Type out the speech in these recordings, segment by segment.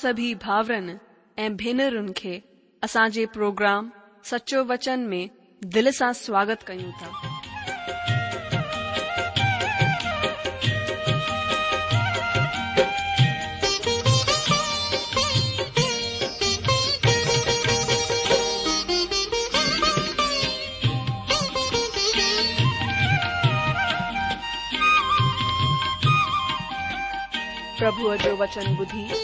سبھی بھا بھی پروگرام سچو وچن میں دل سے سواگت کبن بدھی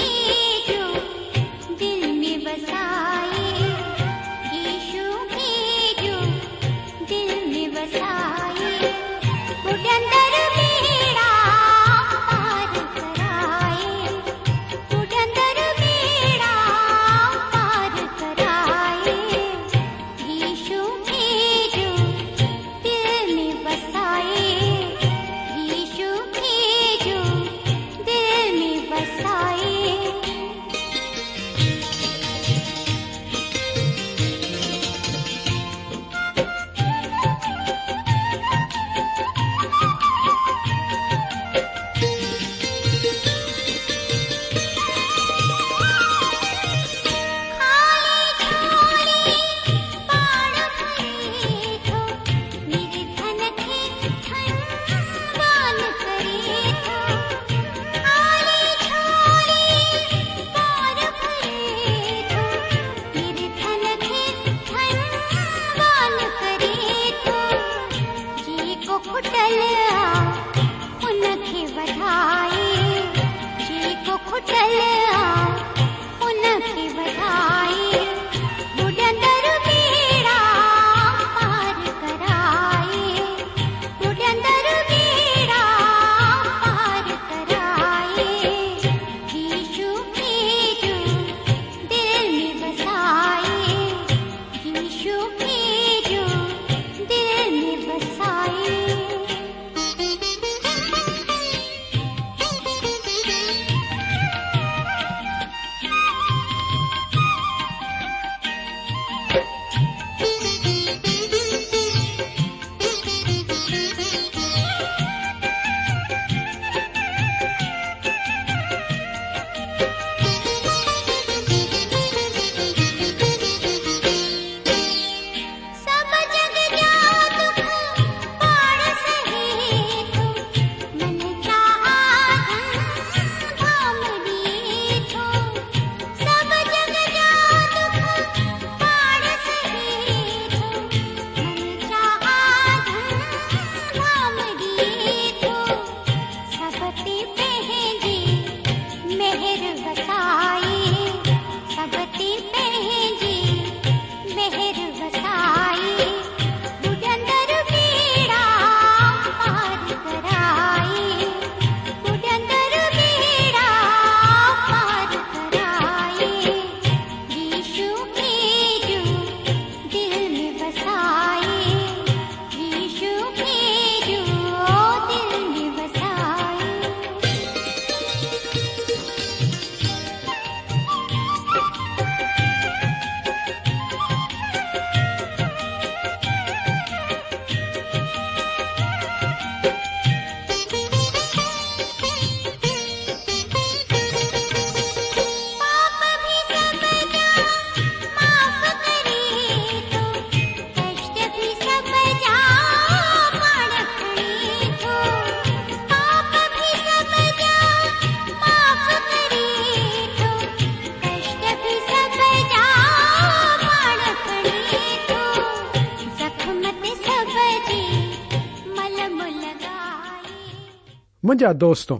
مجا دوستوں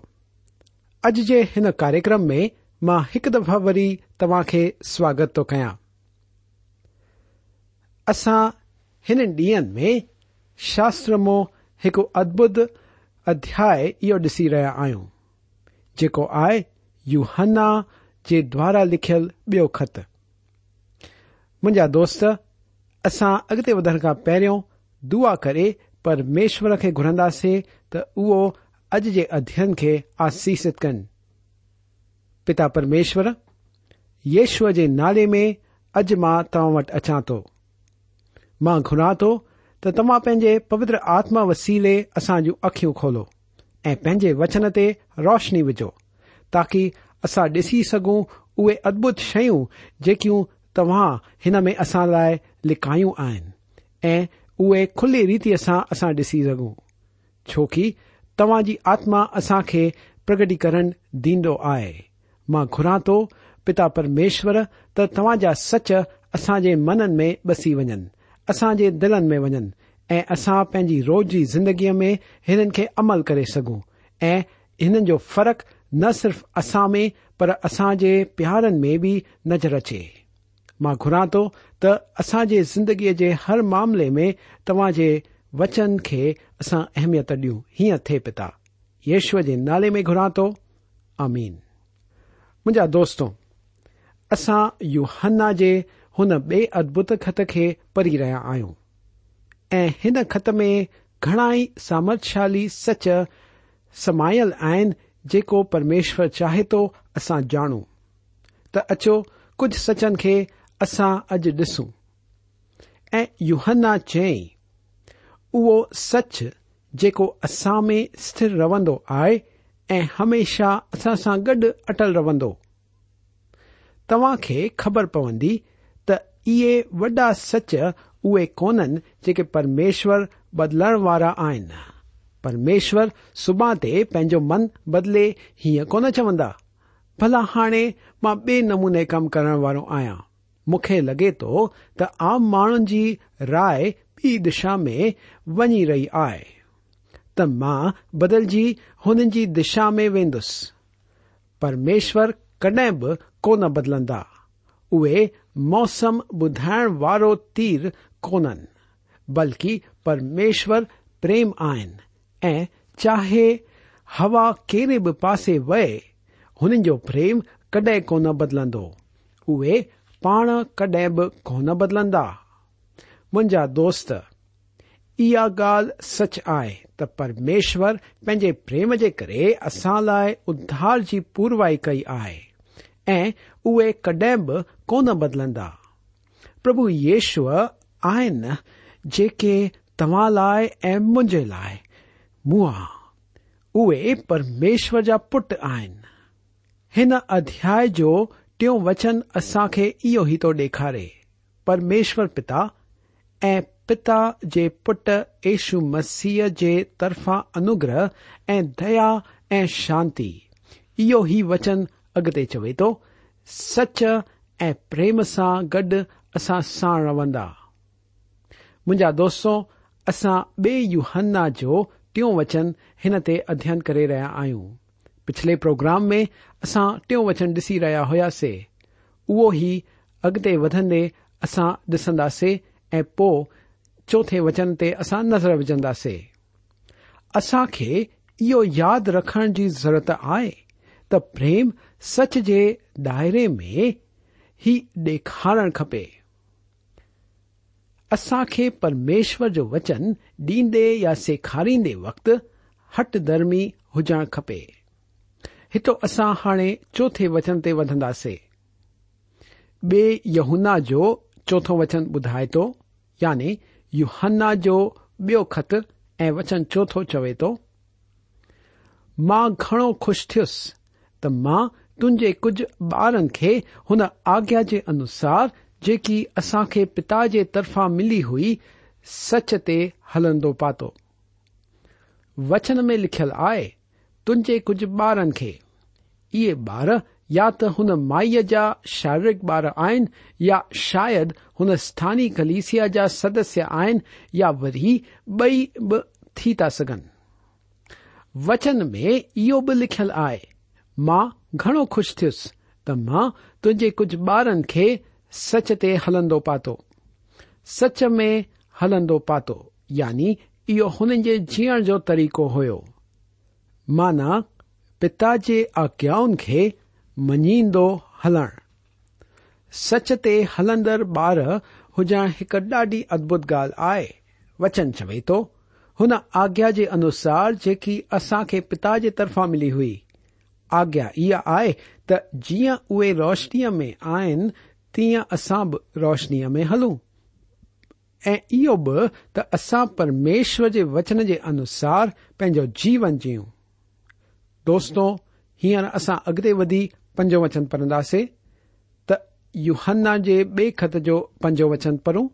اج کے ان کاریہکرم میں ایک دفع وی تا کے سواگت تو كیا اصا ان ڈی میں شاستر مو ایک ادبت ادھیا ڈسی رہا آكو آ یو ہنا جا لكھ بیط ما دس اگتے ود كا پہرو دعا كر پرمیشور كے گھرندے تو او اج کے ادھین آسیس کن پتا پرمیشور یشو کے نالے میں اج میں تا وٹ اچان تو ماں گرا تو تما پینے پوتر آتما وسیلے اصا جی اخلو ایے وچن توشنی وچو تاكی اصا ڈی سكوں اوے ادبت شكہ ان میں اصا لی لكھا كھلی ریت سا اصا ڈیكوں چوكی تاج آتما اصا خيں پگٹيكرن ديو آئ گراں تو پتا پرمشور تو تاجا سچ اساجے من ان ميں بسى ون اساج دلن ميں ون ايسا پنجى روزى جندگيے ميں ان كے عمل كے سكوں كو فرق نہ صرف اصا ميں پر اساج پيار ميں بى نظر اچيے ما گرا تو تساج زندگيے كے ہر معاملے ميں تاجے वचन खे असां अहमियत ॾियूं हीअं थे पिता यश्व जे नाले में घुरा थो अमीन मुंहिंजा दोस्तो असां युहन्ना जे हुन बे अदभुत खत खे परी रहिया आहियूं ऐं हिन ख़त में घणाई सामर्थशाली सच समायल आहिनि जेको परमेश्वर चाहे थो असां ॼाणू त अचो कुझु सचन खे असां अॼु ॾिसूं ऐं यूहन्ना चयई उहो सच जेको असां में स्थिर रहंदो आहे ऐं हमेशा असां सां गॾु अटल रहंदो तव्हां खे ख़बर पवंदी त इहे वॾा सच उहे कोन्हनि जेके परमेश्वर बदिलण वारा आहिनि परमेश्वर सुभाणे ते पंहिंजो मन बदिले हीअं कोन चवंदा भला हाणे मां बे नमूने कमु करण वारो आहियां मूंखे लॻे थो त आम माण्हुनि जी राय دشا میںنی رہ آئے تدل جی ہو دشا میں وینس پرمیشر کڈیں بھی کو بدلندہ اے موسم بدھائن والو تیر کون بلکہ پرمیشور پریم آئن چاہے ہبڑے بھی پاس وئے ہو بدل انہ پا کڈیں بھی کون بدلندہ منجا دست گال سچ آئی ت پرمیشور پینے پریم کے کری اصا لائے ادھار کی پوروائی کیڈ بھی کون بدلندہ پرب یشو آ جے تمہ لائے اے لائے منہ ارمیشور جا پٹ آن ادیا ٹو وچن اصا کے او ہی تو ڈکھارے پرمیشور پتہ پتا جشو مسیح کے ترفا انوگرہ دیا ای شانتو ہی وچن اگتے چوے تو سچ ایم سا گڈ اصا سا روندا مجھا دوستوں اصا بے یو ہنا جو ٹھو وچن ہن تدین کرایا آئیں پچھلے پروگرام میں اسا ٹو وچن ڈسی رہا ہوا سی اگتے ودے اسا ڈسند ऐं पोइ चोथे वचन ते असां नज़र विझंदासीं असां खे इहो यादि रखण जी ज़रूरत आहे त प्रेम सच जे दायरे में ई ॾेखारणु खपे असां खे परमेश्वर जो वचन ॾींदे या सेखारींदे वक़्तु हट धर्मी हुजणु खपे हितो असां हाणे चोथे वचन ते वधंदासीं बे यहुना जो चोथो वचन ॿुधाए थो یعنی یو ہنا جو بیو خط اَچن چونتو چوے تو ماں گھڑو خوش تھے کھج بارن کے ان آگیا انوسار جکی اصا کے پتا کے ترفا ملی ہوئی سچ تلد پاتو وچن میں لکھل آئے تجے کجھ بارن کے یہ بار یا تن مائی جا شارک بار آن یا شاید ان ستانی کلیسیا جا سدس آن یا وی بہ بھی تا سن وچن میں یہ لکھل آئی گھڑو خوش تھے کچھ بارن کے سچ تل پاتو سچ میں ہلن پاتو یعنی یہ جینے تریق ہو مانا پتا جی آجیاؤن کے منی ہل سچ تلندر بار ہوجا ایک ڈاڑی ادبت گال ہے وچن چبی تو ان آجیا کے انوسار جی اصا کے پتا کے ترفا ملی ہوئی آجیا یہ تو جی اے روشنی میں آئن تین اصا ب روشنی میں ہلوں اسا پرمیشور کے وچن کے انوسار پنجو جیون جیوں دوستوں ہیر اسا اگتے ودی पंजो वचन पढ़ंदासे त यु जे बे खत जो पंजो वचन पढ़ूं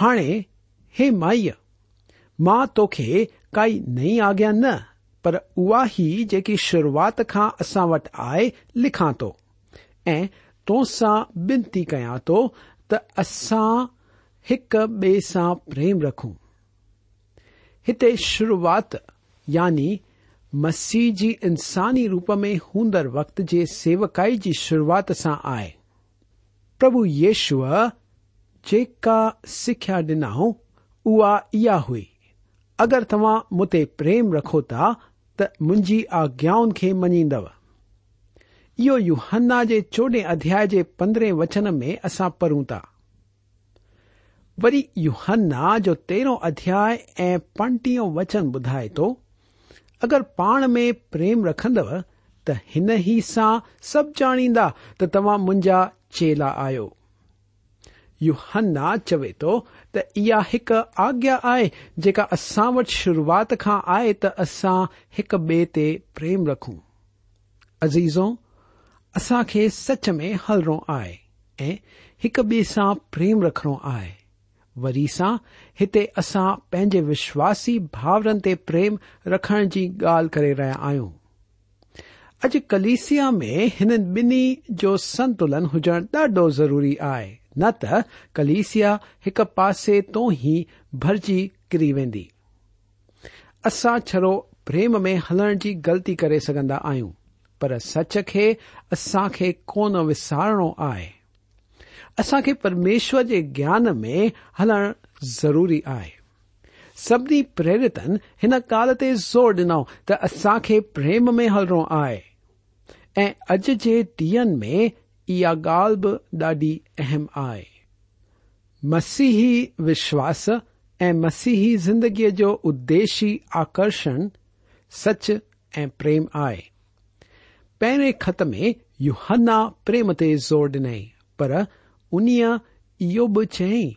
हाणे हे माईअ मां तोखे काई नई आज्ञा न पर उहा ई जेकी शुरूआत खां असां वटि आहे लिखां थो ऐं तोसां विनती कयां थो त असां हिक ॿिए सां प्रेम रखूं हिते शुरूआत यानी مسجح جی انسانی روپ میں ہوں وقت کی سیوکائی کی جی شروعات سے آئے پربھو یش جی سکھ ڈیہ ہوئی اگر تریم رکھو من آجیا منیند یہ یوہن کے چودہ ادیا پندرہ وچن میں اصا پڑھوں تا وی یوہنا جو تیرہ ادیا پنٹیو وچن بدائے تو अगर पाण में प्रेम रखंदव त हिन ई सां सभु जाणींदा त तव्हां मुंहिंजा चेला आहियो युहन्ना चवे थो त इहा हिकु आज्ञा आहे जेका असां वटि शुरूआत खां आहे त असां हिक ॿिए ते प्रेम रखूं अज़ीज़ो असां खे सच में हलणो आहे ऐं हिक ॿिए सां प्रेम रखणो आहे वरी सा हिते असां पंहिंजे विश्वासी भावरनि ते प्रेम रखण जी ॻाल्हि करे रहिया आहियूं अॼु कलिसिया में हिन ॿिन्ही जो संतुलन हुजण ॾाढो ज़रूरी आहे न त कलिसिया हिकु पासे तो ही भरिजी किरी वेंदी असां छड़ो प्रेम में हलण जी ग़लती करे सघंदा आहियूं पर सच खे असां खे कोन विसारणो आहे اصا کے پرمیشور یان میں ہلن ضروری آئی سی پریرتن ہن کال تی زور ڈنو تسا کے پریم میں ہلنو آئے اج کے ڈیح میں یہ گال باڈی اہم آ مسیحی وشواس ای مسیحی زندگی جو ادیشی آکرشن سچ اریم آئے پہرے خط میں یو ہن پریم تی زور ڈنئی پر انی یہ چیئیں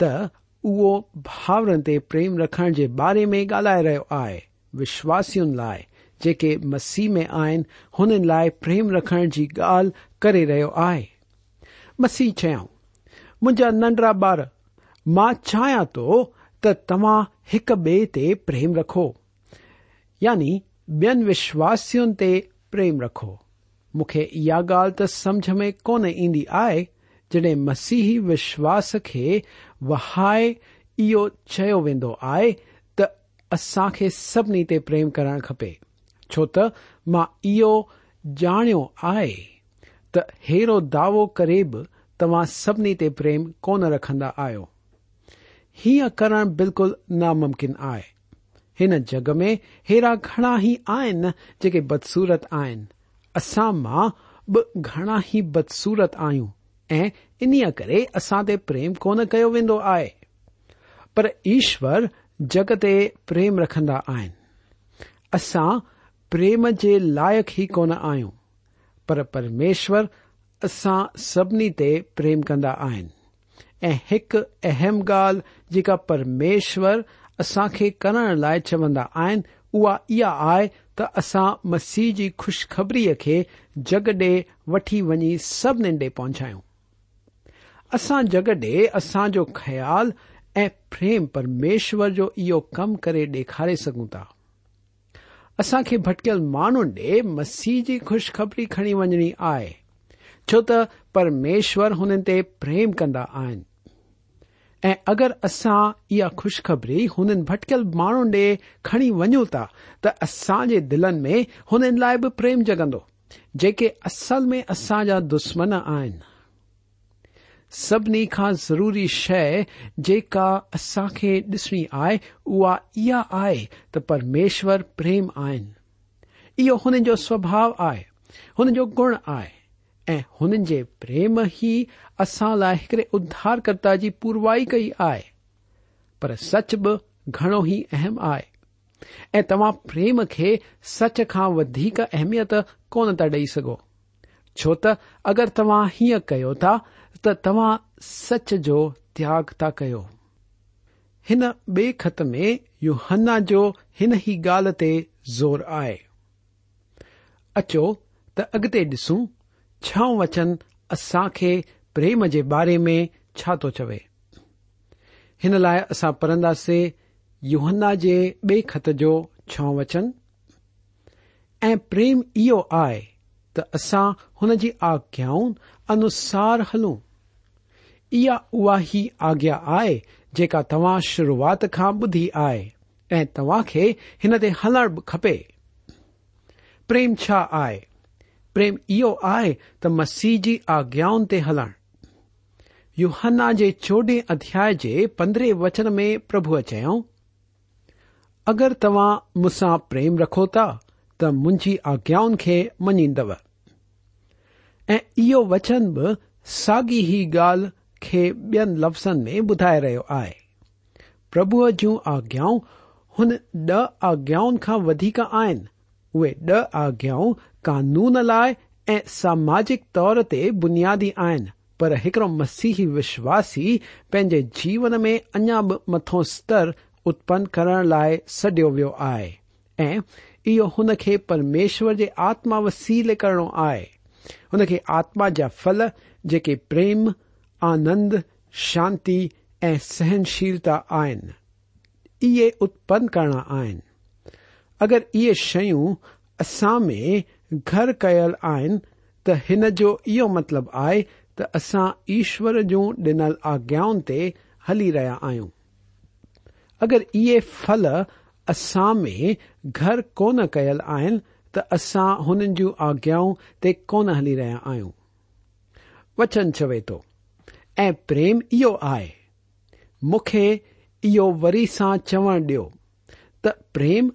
تاور تی پریم رکھن کے بارے میں گالے رہے آئے وشواسن لائ ج مسیح میں آن لائم رکھن کی گال کر رہے آئے مسیح چیاں مجھا ننڈا بار ماں چایا تو تا ایک بے تی پریم رکھو یعنی بین وشواسن تی پریم رکھو من یا سمجھ میں کون ادی آ जॾहिं मसीही विश्वास खे वहाए इहो चयो वेंदो आहे त असां खे सभिनी ते प्रेम करणु खपे छो त मां इहो ॼाणियो आहे त अहिड़ो दावो करे बि तव्हां सभिनी ते प्रेम कोन रखंदा आहियो हीअं करण बिल्कुलु नामुमकिन आहे हिन जग में अहिड़ा घणा ई आहिनि जेके बदसूरत आहिनि असां मां बि घणा ई बदसूरत आहियूं ऐं इन्हीअ करे असां ते प्रेम कोन कयो वेंदो आहे पर ईश्वर जग ते प्रेम रखंदा आहिनि असां प्रेम जे लाइक़ ई कोन आहियूं पर परमेश्वर असां सभिनी ते प्रेम कंदा आहिनि ऐं हिकु अहम ॻाल्हि जेका परमेश्वर असां खे करण लाइ चवंदा आहिनि उहा इहा आहे त असां मसीह जी खु़शखबरीअ खे जग डे वठी वञी सभिनी ॾे पहुचायूं असां जग डे असांजो ख़्याल ऐं प्रेम परमेश्वर जो इहो कम करे ॾेखारे सघूं था असां खे भटकियल माण्हुनि ॾे मसीह जी खु़शख़बरी खणी वञणी आहे छो त परमेश्वर हुननि ते प्रेम कंदा आहिनि ऐं अगरि असां इहा खुशखबरी हुननि भटकियल माण्हुनि ॾे खणी वञूं था त असां जे दिलनि में हुननि लाइ बि प्रेम जगंदो जेके असल में असां जा दुश्मन आहिनि सभिनी खां ज़रूरी शइ जेका असां खे ॾिसणी आहे उहा इहा आहे त परमेश्वर प्रेम आहिनि इहो हुन जो स्वभाव आहे हुन जो गुण आहे ऐं हुननि जे प्रेम ई असां लाइ हिकड़े उद्धारकर्ता जी पुरवाई कई आहे पर सच बि घणो ई अहम आहे ऐं तव्हां प्रेम खे सच खां वधीक अहमियत कोन था ॾेई सघो छो त अगरि तव्हां हीअं कयो था त तव्हां सच जो त्याग था कयो हिन बे ख़त में यूहन्ना जो हिन ई ॻाल्हि ते ज़ोर आहे अचो त अॻिते ॾिसूं छो वचन असां खे प्रेम जे बारे में छा थो चवे हिन लाइ असां पढ़ंदासीं यूहन्ना जे बे खत जो छो वचन ऐं प्रेम इहो आहे त असां हुन जी आज्ञाऊं अनुसार हलूं آجیا آئےک تا شروعات کا بدھی آئے توا کے انعقے پریم یہ ت مسی جی آجیاؤ ہلن یوہانا کے چوڈ ادھیا پندرہ وچن میں پرب چھو مساں پریم رکھو تی آجیا منیندو وچن ب سا بی لفظن میں بدھائے رہے آئے پربھ جوں آجیاؤں ان ڈ آجاؤن کا اے ڈ آجاؤں قانون لائے ایماجک تور تنیادی آن پر مسیحی وشواسی جیون میں اجا بتو ستر اتپن کرڈیا وا ان کے پرمیشور کے آتما وسیل کرنو آئے ان کی آتما جا فل جے پریم आनंद शांति ए सहनशीलता आन ये उत्पन्न करणा आन अगर ये शयूं असा में घर कयल आन त हिन जो इहो मतिलब आहे त असां ईश्वर जूं ॾिनल आज्ञाउनि ते हली रहिया आहियूं अगरि इहे फल असां में घर कोन कयल आहिनि त असां हुन जूं आज्ञाऊं ते कोन हली रहिया आहियूं वचन चवे थो پریم یہ مخ وری سا چو ڈی تو پریم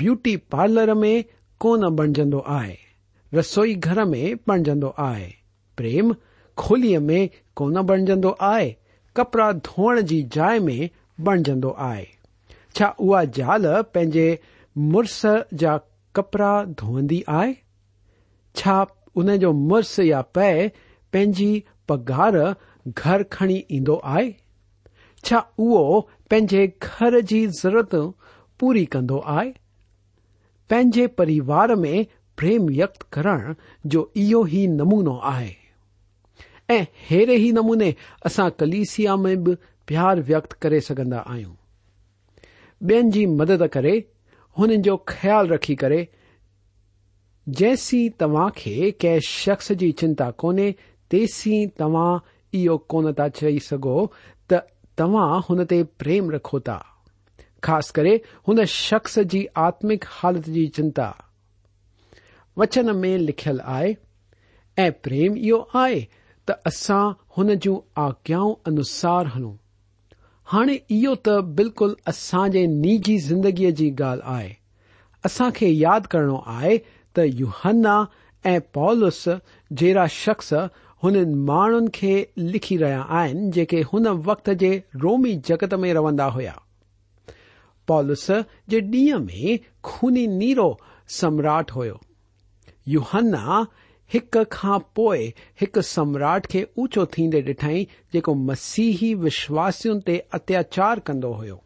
بوٹی پارلر میں کون بنجن آ رسوئی گھر میں بنج آم کھولی میں کون بنج آئے کپڑا دھونے کی جائ میں بنجالے مرس جا کپڑا دھوئند آئے انجو مرس یا پی پگار घर खणी ईंदो आहे छा उहो पंहिंजे घर जी ज़रूरत पूरी कंदो आहे पंहिंजे परिवार में प्रेम व्यक्त करण जो इहो ई नमूनो आहे ऐं अहिड़े ई नमूने असां कलिसिया में बि प्यार व्यक्त करे सघंदा आहियूं ॿियनि जी मदद करे हुननि जो ख़्यालु रखी करे जेसीं तव्हां खे कंहिं शख्स जी चिंता कोन्हे तेसीं तव्हां इहो कोन था चई सघो त तव्हां हुन ते प्रेम रखो था ख़ासि करे हुन शख़्स जी आत्मिक हालत जी चिंता वचन में लिखियल आहे ऐं प्रेम इहो आहे त असां हुन जूं आज्ञाऊं अनुसार हलूं हाणे इहो त बिल्कुल जे निजी ज़िंदगीअ जी ॻाल्हि आहे असां खे यादि करणो आहे त युहन्ना ऐं पॉलस जहिड़ा शख़्स हुननि माण्हुनि खे लिखी रहिया आहिनि जेके हुन वक़्त जे रोमी जगत में रहंदा हुया पॉलिस जे ॾींहं में खूनी नीरो सम्राट हो युहन्ना हिक खां पोइ हिकु सम्राट खे ऊचो थींदे डि॒ठई जेको मसीही विश्वासियुनि ते अत्याचार कंदो हुयो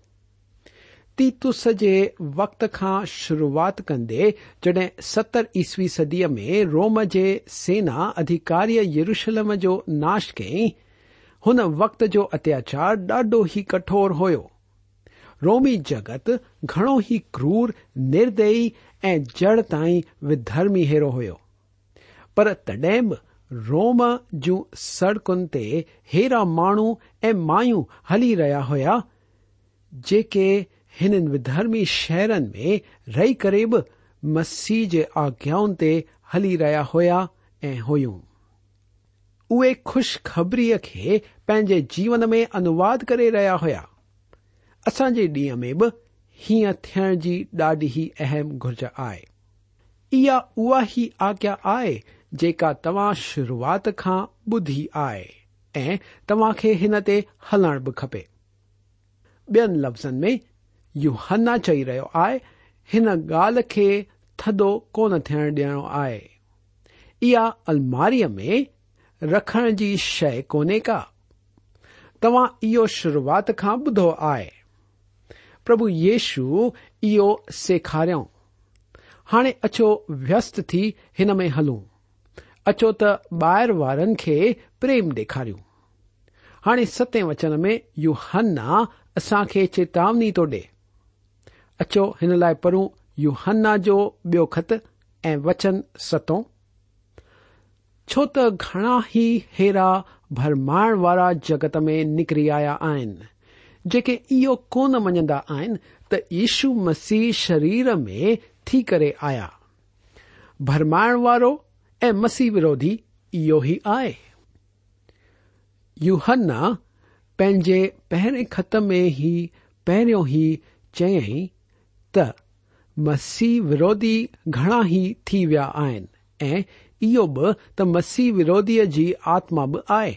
تیتس کے وقت كا شروعات كندے جڈی ستر عیسوی صدی میں روم جینا ادھیکاری یروشل جو ناش كیئیں ان وقت جو اتیاچار ڈاڈ ہی كٹھور ہو رومی جگت گھنو ہی كرور نردئی جڑ تئی ودرمی ہیرو ہود روم جڑكن تیار مانو ای مایو ہلی رہا ہوا جے ہن ودرمی شہرن میں رہ کرے بھی مسیح جی آجاؤں تلی ریا ہوا ہوئے خوشخبری کے جیون میں انواد کر رہا ہوا اصاج ڈیئ میں بھی ہیہ تھ اہم گرج آئے اع آگا آئے جکا تا شروعات بدھی آئے تما کے ہنتے ہلن لفظ यू हना चई रहियो आहे हिन ॻाल्हि खे थदो कोन थियण ॾियणो आहे इहा अलमारीअ में रखण जी शइ कोन्हे का तव्हां इहो शुरूआत खां ॿुधो आहे प्रभु येशु इहो सेखारियऊं हाणे अचो व्यस्त थी हिन में हलूं अचो त ॿाहिरि वारनि खे प्रेम ॾेखारियूं हाणे सते वचन में यू हन्ना असां खे चेतावनी थो डिए अचो हिन लाइ पू यूहन्ना जो बि खत ऐं वचन सतो छो त घणा ई हेरा भरमाइण वारा जगत में निकिरी आया आहिनि जेके इहो कोन मञंदा आहिनि त यीशु मसीह शरीर में थी करे आया भरमाइण वारो ऐं मसीह विरोधी इहो ई आहे यूहन्ना पंहिंजे पहिरें खत में ई पहिरियों ई चयई त मसीह विरोधी घणा ई थी विया आहिनि ऐं इहो बि त मसीह विरोधीअ जी आत्मा बि आहे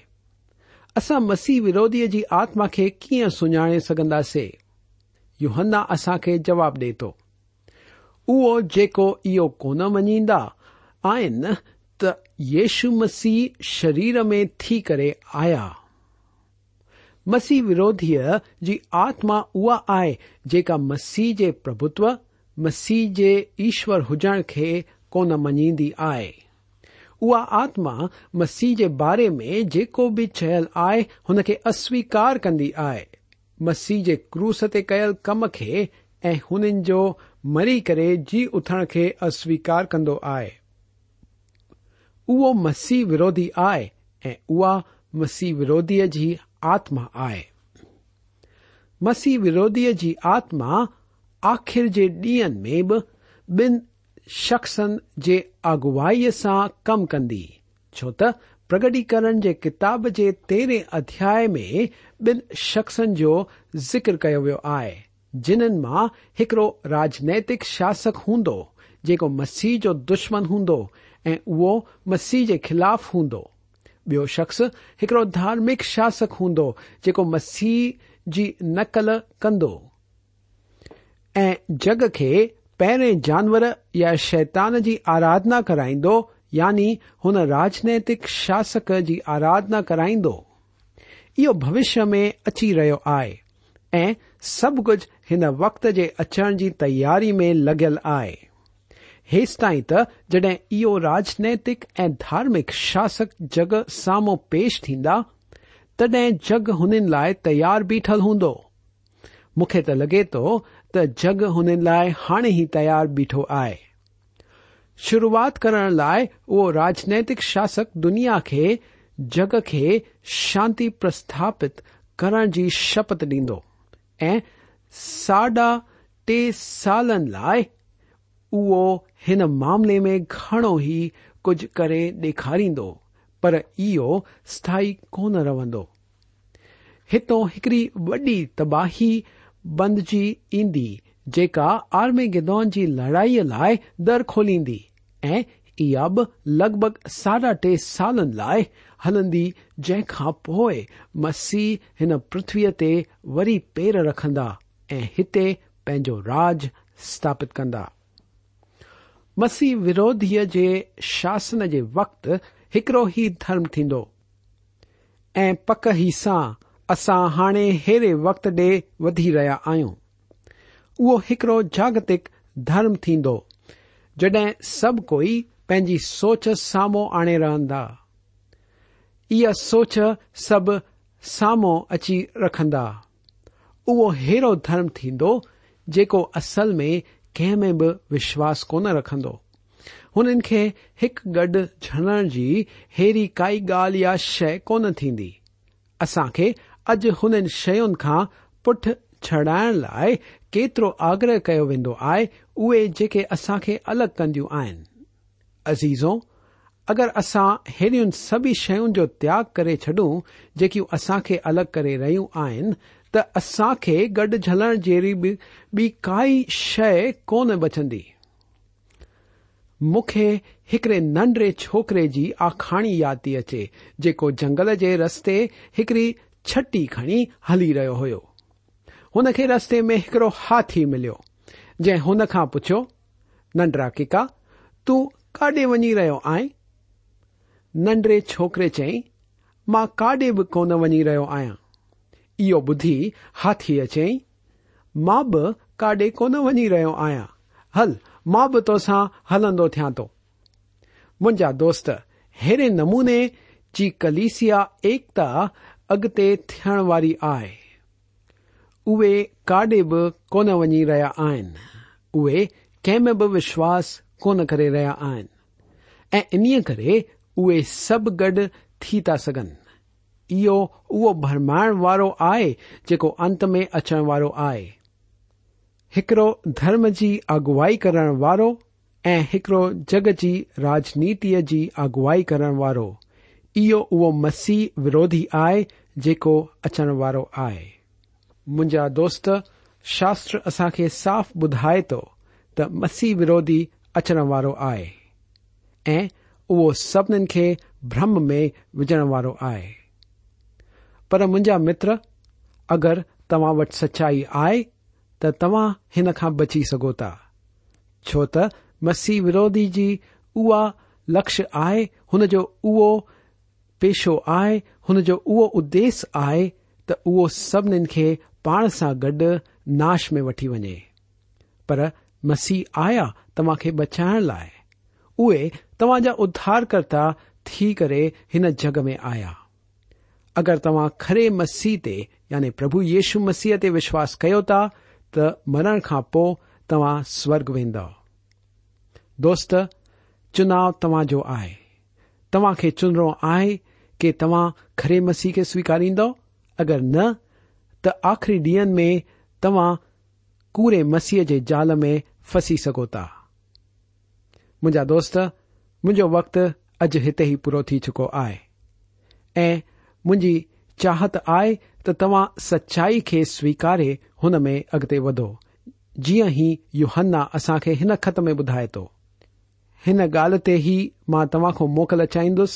असां मसीह विरोधीअ जी आत्मा खे कीअं सुञाणे सघंदासीं असां खे जवाब ॾे थो उहो जेको इहो कोन मञींदा आहिनि त येशु मसीह शरीर में थी करे आया مسیح وروی آتما جکا مسیح کے پربتو مسیح کے ایشور ہوجن کے کون منی آئے آتما مسیح کے بارے میں جکو بھی چل آئی ان کے اسویکار کندی آئی مسیح کے کوس تک کم کے ہنجو مری کر جی اتنے اسویکار کھند مسی وروی آئے او مسیح وروی جی آپ ہے آتمای مسیح وادی کی جی آتما آخر کے ڈیئن میں بھی بن شخص کی آگوائی سے کم کری چوت پرگٹی کتاب کے تیرہ ادھیا میں بن شخصن ذکر کیا ویو ہے جن میں ایکڑو راجنتک شاسک ہندو جگہ مسیح جو دشمن ہوں وہ مسیح کے خلاف ہوں بیو شخص ایکڑو دارمک شاسک ہوں جسیح کی نقل کر جگ کے پہرے جانور یا شیتان کی آرادن کرائ یعنی ہوجنتک شاسک کی آراھنا کرائ ب میں اچی رہے آئے سب کچھ ان وقت کے اچھاری میں لگ آئے हेसि ताईं त जड॒ इहो राजनैतिक ऐं धार्मिक शासक जग साम्हू पेश थींदा तडहिं जग हुननि लाइ तयारु बीठलु हूंदो मूंखे त लॻे थो त जग हुननि लाइ हाणे ई तयार बीठो आहे शुरूआति करण लाइ उहो राजनैतिक शासक दुनिया खे जग खे शांति प्रस्थापित करण जी शपथ ॾींदो ऐं साढा टे सालनि लाइ उहो हिन मामले में घणो ई कुझु करे ॾेखारींदो पर इहो स्थी कोन रहंदो हितो हिकड़ी वॾी तबाही बंदिजी ईंदी जेका आर्मी गिदान जी लड़ाईअ लाइ दर खोलींदी ऐं इहा बि लॻभॻि साढा टे सालनि लाइ हलंदी जंहिंखां पोइ मसीह हिन पृथ्वीअ ते वरी पेर रखंदा ऐं हिते पंहिंजो राज स्थापित कंदा मसीह विरोधीअ जे शासन जे वक़्तु हिकड़ो ई धर्म थींदो ऐं पक ई सां असां हाणे हेड़े वक़्त ॾे वधी रहिया आहियूं उहो हिकड़ो जागतिक धर्म थींदो जड॒हिं सभु कोई पंहिंजी सोच साम्हूं आणे रहंदा इहा सोच सभु साम्हूं अची रखंदा उहो अहिड़ो धर्म थींदो जेको असल में कंहिं में बि विश्वास कोन रखंदो हुननि खे हिकु गॾु झड़ण जी हेड़ी काई ॻाल्हि या शइ कोन थींदी असां खे अॼु हुननि शयुनि खां पुठ छॾाइण लाइ केतिरो आग्रह कयो वेंदो आहे उहे जेके असां खे अलॻि कंदियूं आहिनि अज़ीज़ो अगरि असां हेड़ियूं सभी शयुनि जो त्याग करे छॾूं जेकियूं असां खे अलॻि करे रहियूं आहिनि असां खे गॾु झलण जहिड़ी बि काई शइ कोन बचंदी मूंखे हिकड़े नंढड़े छोकरे जी आखाणी यादि थी अचे जेको जंगल जे रस्ते हिकड़ी छटी खणी हली रहियो हो खे रस्ते में हिकड़ो हाथी मिलियो जंहिं हुन खां पुछियो नंढड़ा किका तूं काॾे वञी रहियो आहे नंढड़े छोकरे चयईं मां काॾे बि कोन वञी रहियो आहियां इहो ॿुधी हाथी अचांई मां बि काॾे कोन वञी रहियो आहियां हल मां बि तोसां हलंदो थियां थो मुंहिंजा दोस्त हेड़े नमूने जी कलिसिया एकता अॻिते थियण वारी आहे उहे काॾे बि कोन वञी रहिया आहिनि उहे कंहिं में बि विश्वास कोन करे रहिया आहिनि ऐं इन्हीअ करे उहे सभु गॾु थी था सघनि برمائن آو ات میں اچن درم کی اگوائی کرن ایڑو جگ کی راجنیت کی اگوائی کرو او مسیح وروی آئے اچن آئے دوست شاستر اصا صاف بدائے تو ت مسیح وروی اچن آئے سب برم میں وجنوارو آئے पर मुंहिंजा मित्र अगरि तव्हां वटि सचाई आहे त तव्हां हिन खां बची सघो था छो त मसीह विरोधी जी उहा लक्ष्य आहे हुन जो उहो पेशो आहे हुन जो उहो उद्देश्य आहे त उहो सभिनीनि खे पाण सां गॾु नाश में वठी वञे पर मसीह आया तव्हां खे बचाइण लाइ उहे तव्हां जा उधार कर्ता थी करे हिन जग में आया اگر تا کے مسیح تے یعنی پربھ یشو مسیح تی وشواس کر مرن کا پو تا سوگ ویندو دنؤ تعاجو ہے تما کے چنو آئے کہ تمہ کڑے مسیح کے سویکاریدو اگر ن تخری ڈی تمہ مسیح کے جال میں پسی سکو ما د مو وقت اج یہ پورا چکو ہے مج چاہت آئی توا سچائی کے سویكارے ان میں اگتے ودو جیوں ہی یو ہن اصا ہن خط میں بدائے تو ان گال تھی ماں تا كو موقع چاہیس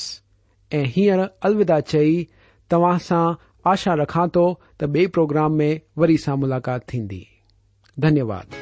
ای ہیر الا چی توا سا آشا ركھا تو بے پوگرام میں وری سا ملاقات تھی دھنیہ واد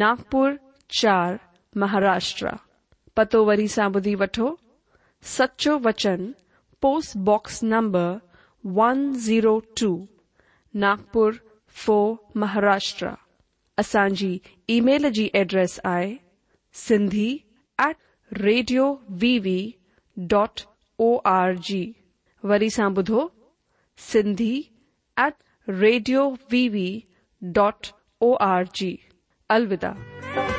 ناگپر چار مہاراشٹر پتو وی سا بدھی وٹو سچو وچن post box number one zero two Nagpur four Maharashtra اچانى email كى جی address آئى set radio V V dot O R G ودھو set radio V V dot O R G جی۔ अलविदा